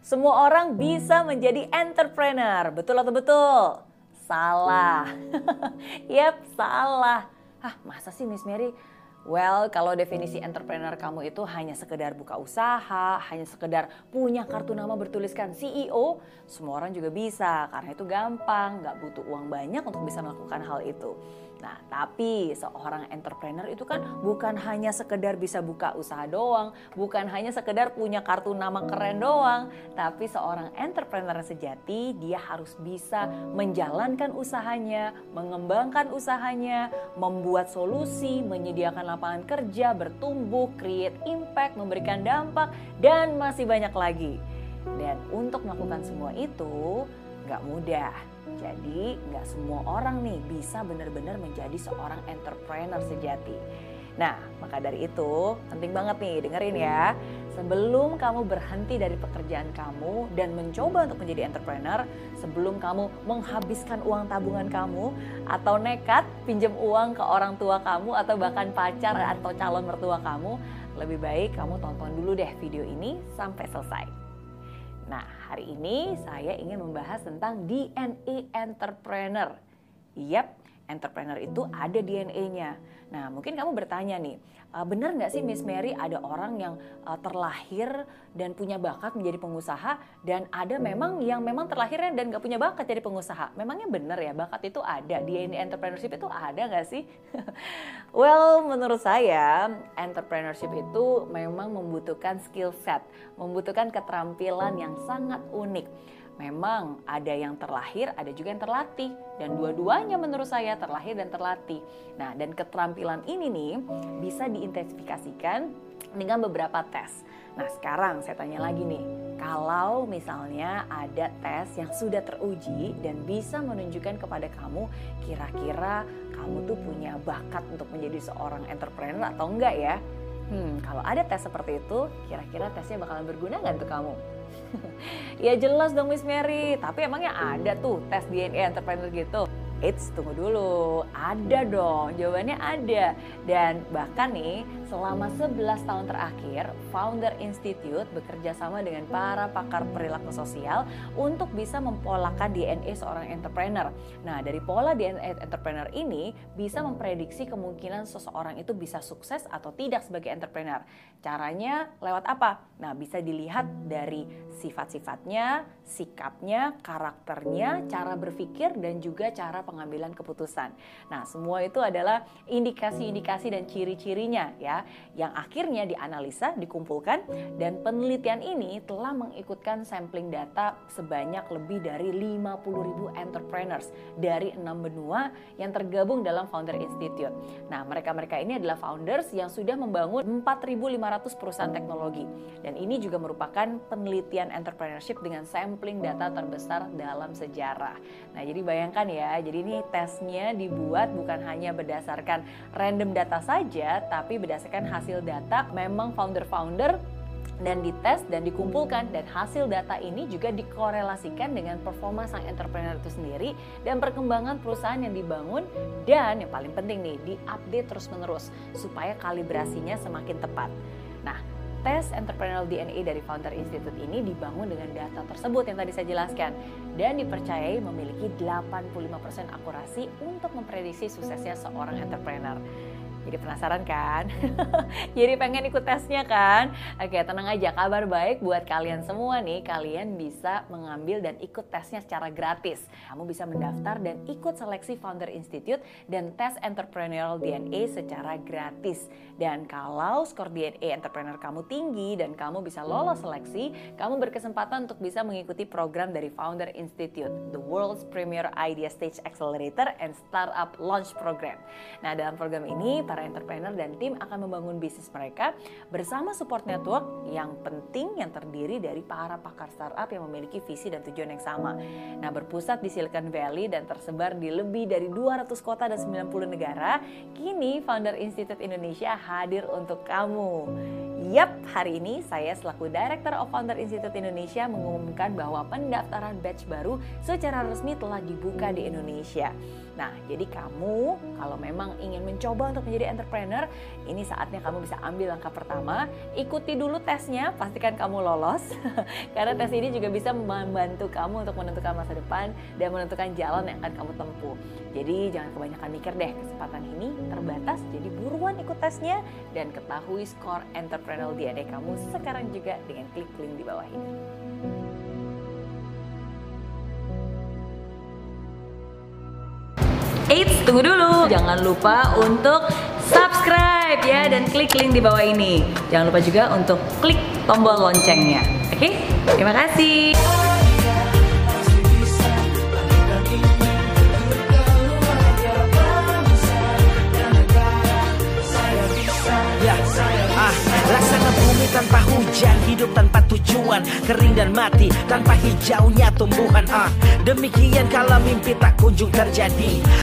Semua orang bisa menjadi entrepreneur. Betul atau betul? Salah. yep, salah. Hah, masa sih Miss Mary? Well, kalau definisi entrepreneur kamu itu hanya sekedar buka usaha, hanya sekedar punya kartu nama bertuliskan CEO, semua orang juga bisa karena itu gampang, nggak butuh uang banyak untuk bisa melakukan hal itu. Nah, tapi seorang entrepreneur itu kan bukan hanya sekedar bisa buka usaha doang, bukan hanya sekedar punya kartu nama keren doang, tapi seorang entrepreneur sejati dia harus bisa menjalankan usahanya, mengembangkan usahanya, membuat solusi, menyediakan lapangan kerja, bertumbuh, create impact, memberikan dampak, dan masih banyak lagi. Dan untuk melakukan semua itu nggak mudah jadi nggak semua orang nih bisa benar-benar menjadi seorang entrepreneur sejati. Nah, maka dari itu penting banget nih dengerin ya. Sebelum kamu berhenti dari pekerjaan kamu dan mencoba untuk menjadi entrepreneur, sebelum kamu menghabiskan uang tabungan kamu atau nekat pinjam uang ke orang tua kamu atau bahkan pacar atau calon mertua kamu, lebih baik kamu tonton dulu deh video ini sampai selesai. Nah, hari ini saya ingin membahas tentang DNA entrepreneur. Yap, entrepreneur itu ada DNA-nya. Nah, mungkin kamu bertanya nih, uh, benar nggak sih Miss Mary ada orang yang uh, terlahir dan punya bakat menjadi pengusaha dan ada memang yang memang terlahirnya dan nggak punya bakat jadi pengusaha. Memangnya benar ya bakat itu ada di entrepreneurship itu ada nggak sih? well, menurut saya entrepreneurship itu memang membutuhkan skill set, membutuhkan keterampilan yang sangat unik memang ada yang terlahir, ada juga yang terlatih. Dan dua-duanya menurut saya terlahir dan terlatih. Nah, dan keterampilan ini nih bisa diintensifikasikan dengan beberapa tes. Nah, sekarang saya tanya lagi nih, kalau misalnya ada tes yang sudah teruji dan bisa menunjukkan kepada kamu kira-kira kamu tuh punya bakat untuk menjadi seorang entrepreneur atau enggak ya? Hmm, kalau ada tes seperti itu, kira-kira tesnya bakalan berguna nggak untuk kamu? ya jelas dong Miss Mary, tapi emangnya ada tuh tes DNA entrepreneur gitu? Eits, tunggu dulu. Ada dong, jawabannya ada. Dan bahkan nih, selama 11 tahun terakhir, Founder Institute bekerja sama dengan para pakar perilaku sosial untuk bisa mempolakan DNA seorang entrepreneur. Nah, dari pola DNA entrepreneur ini bisa memprediksi kemungkinan seseorang itu bisa sukses atau tidak sebagai entrepreneur. Caranya lewat apa? Nah, bisa dilihat dari sifat-sifatnya, sikapnya, karakternya, cara berpikir, dan juga cara pengambilan keputusan. Nah, semua itu adalah indikasi-indikasi dan ciri-cirinya ya, yang akhirnya dianalisa, dikumpulkan dan penelitian ini telah mengikutkan sampling data sebanyak lebih dari 50.000 entrepreneurs dari enam benua yang tergabung dalam Founder Institute. Nah, mereka-mereka ini adalah founders yang sudah membangun 4.500 perusahaan teknologi dan ini juga merupakan penelitian entrepreneurship dengan sampling data terbesar dalam sejarah. Nah, jadi bayangkan ya, jadi ini tesnya dibuat bukan hanya berdasarkan random data saja, tapi berdasarkan hasil data memang founder-founder dan dites dan dikumpulkan dan hasil data ini juga dikorelasikan dengan performa sang entrepreneur itu sendiri dan perkembangan perusahaan yang dibangun dan yang paling penting nih diupdate terus menerus supaya kalibrasinya semakin tepat. Nah, tes entrepreneurial DNA dari Founder Institute ini dibangun dengan data tersebut yang tadi saya jelaskan dan dipercayai memiliki 85% akurasi untuk memprediksi suksesnya seorang entrepreneur. Jadi penasaran kan? Jadi pengen ikut tesnya kan? Oke tenang aja. Kabar baik buat kalian semua nih. Kalian bisa mengambil dan ikut tesnya secara gratis. Kamu bisa mendaftar dan ikut seleksi Founder Institute dan tes Entrepreneurial DNA secara gratis. Dan kalau skor DNA entrepreneur kamu tinggi dan kamu bisa lolos seleksi Kamu berkesempatan untuk bisa mengikuti program dari Founder Institute The World's Premier Idea Stage Accelerator and Startup Launch Program. Nah dalam program ini para entrepreneur dan tim akan membangun bisnis mereka bersama support network yang penting yang terdiri dari para pakar startup yang memiliki visi dan tujuan yang sama. Nah, berpusat di Silicon Valley dan tersebar di lebih dari 200 kota dan 90 negara, kini Founder Institute Indonesia hadir untuk kamu. Yap, hari ini saya selaku Director of Founder Institute Indonesia mengumumkan bahwa pendaftaran batch baru secara resmi telah dibuka di Indonesia. Nah, jadi kamu kalau memang ingin mencoba untuk menjadi entrepreneur, ini saatnya kamu bisa ambil langkah pertama, ikuti dulu tesnya, pastikan kamu lolos. Karena tes ini juga bisa membantu kamu untuk menentukan masa depan dan menentukan jalan yang akan kamu tempuh. Jadi jangan kebanyakan mikir deh, kesempatan ini terbatas, jadi buruan ikut tesnya dan ketahui skor entrepreneur channel DNA kamu sekarang juga dengan klik link di bawah ini. Eits, tunggu dulu. Jangan lupa untuk subscribe ya dan klik link di bawah ini. Jangan lupa juga untuk klik tombol loncengnya. Oke? Terima kasih. tanpa hujan Hidup tanpa tujuan Kering dan mati tanpa hijaunya tumbuhan ah Demikian kalau mimpi tak kunjung terjadi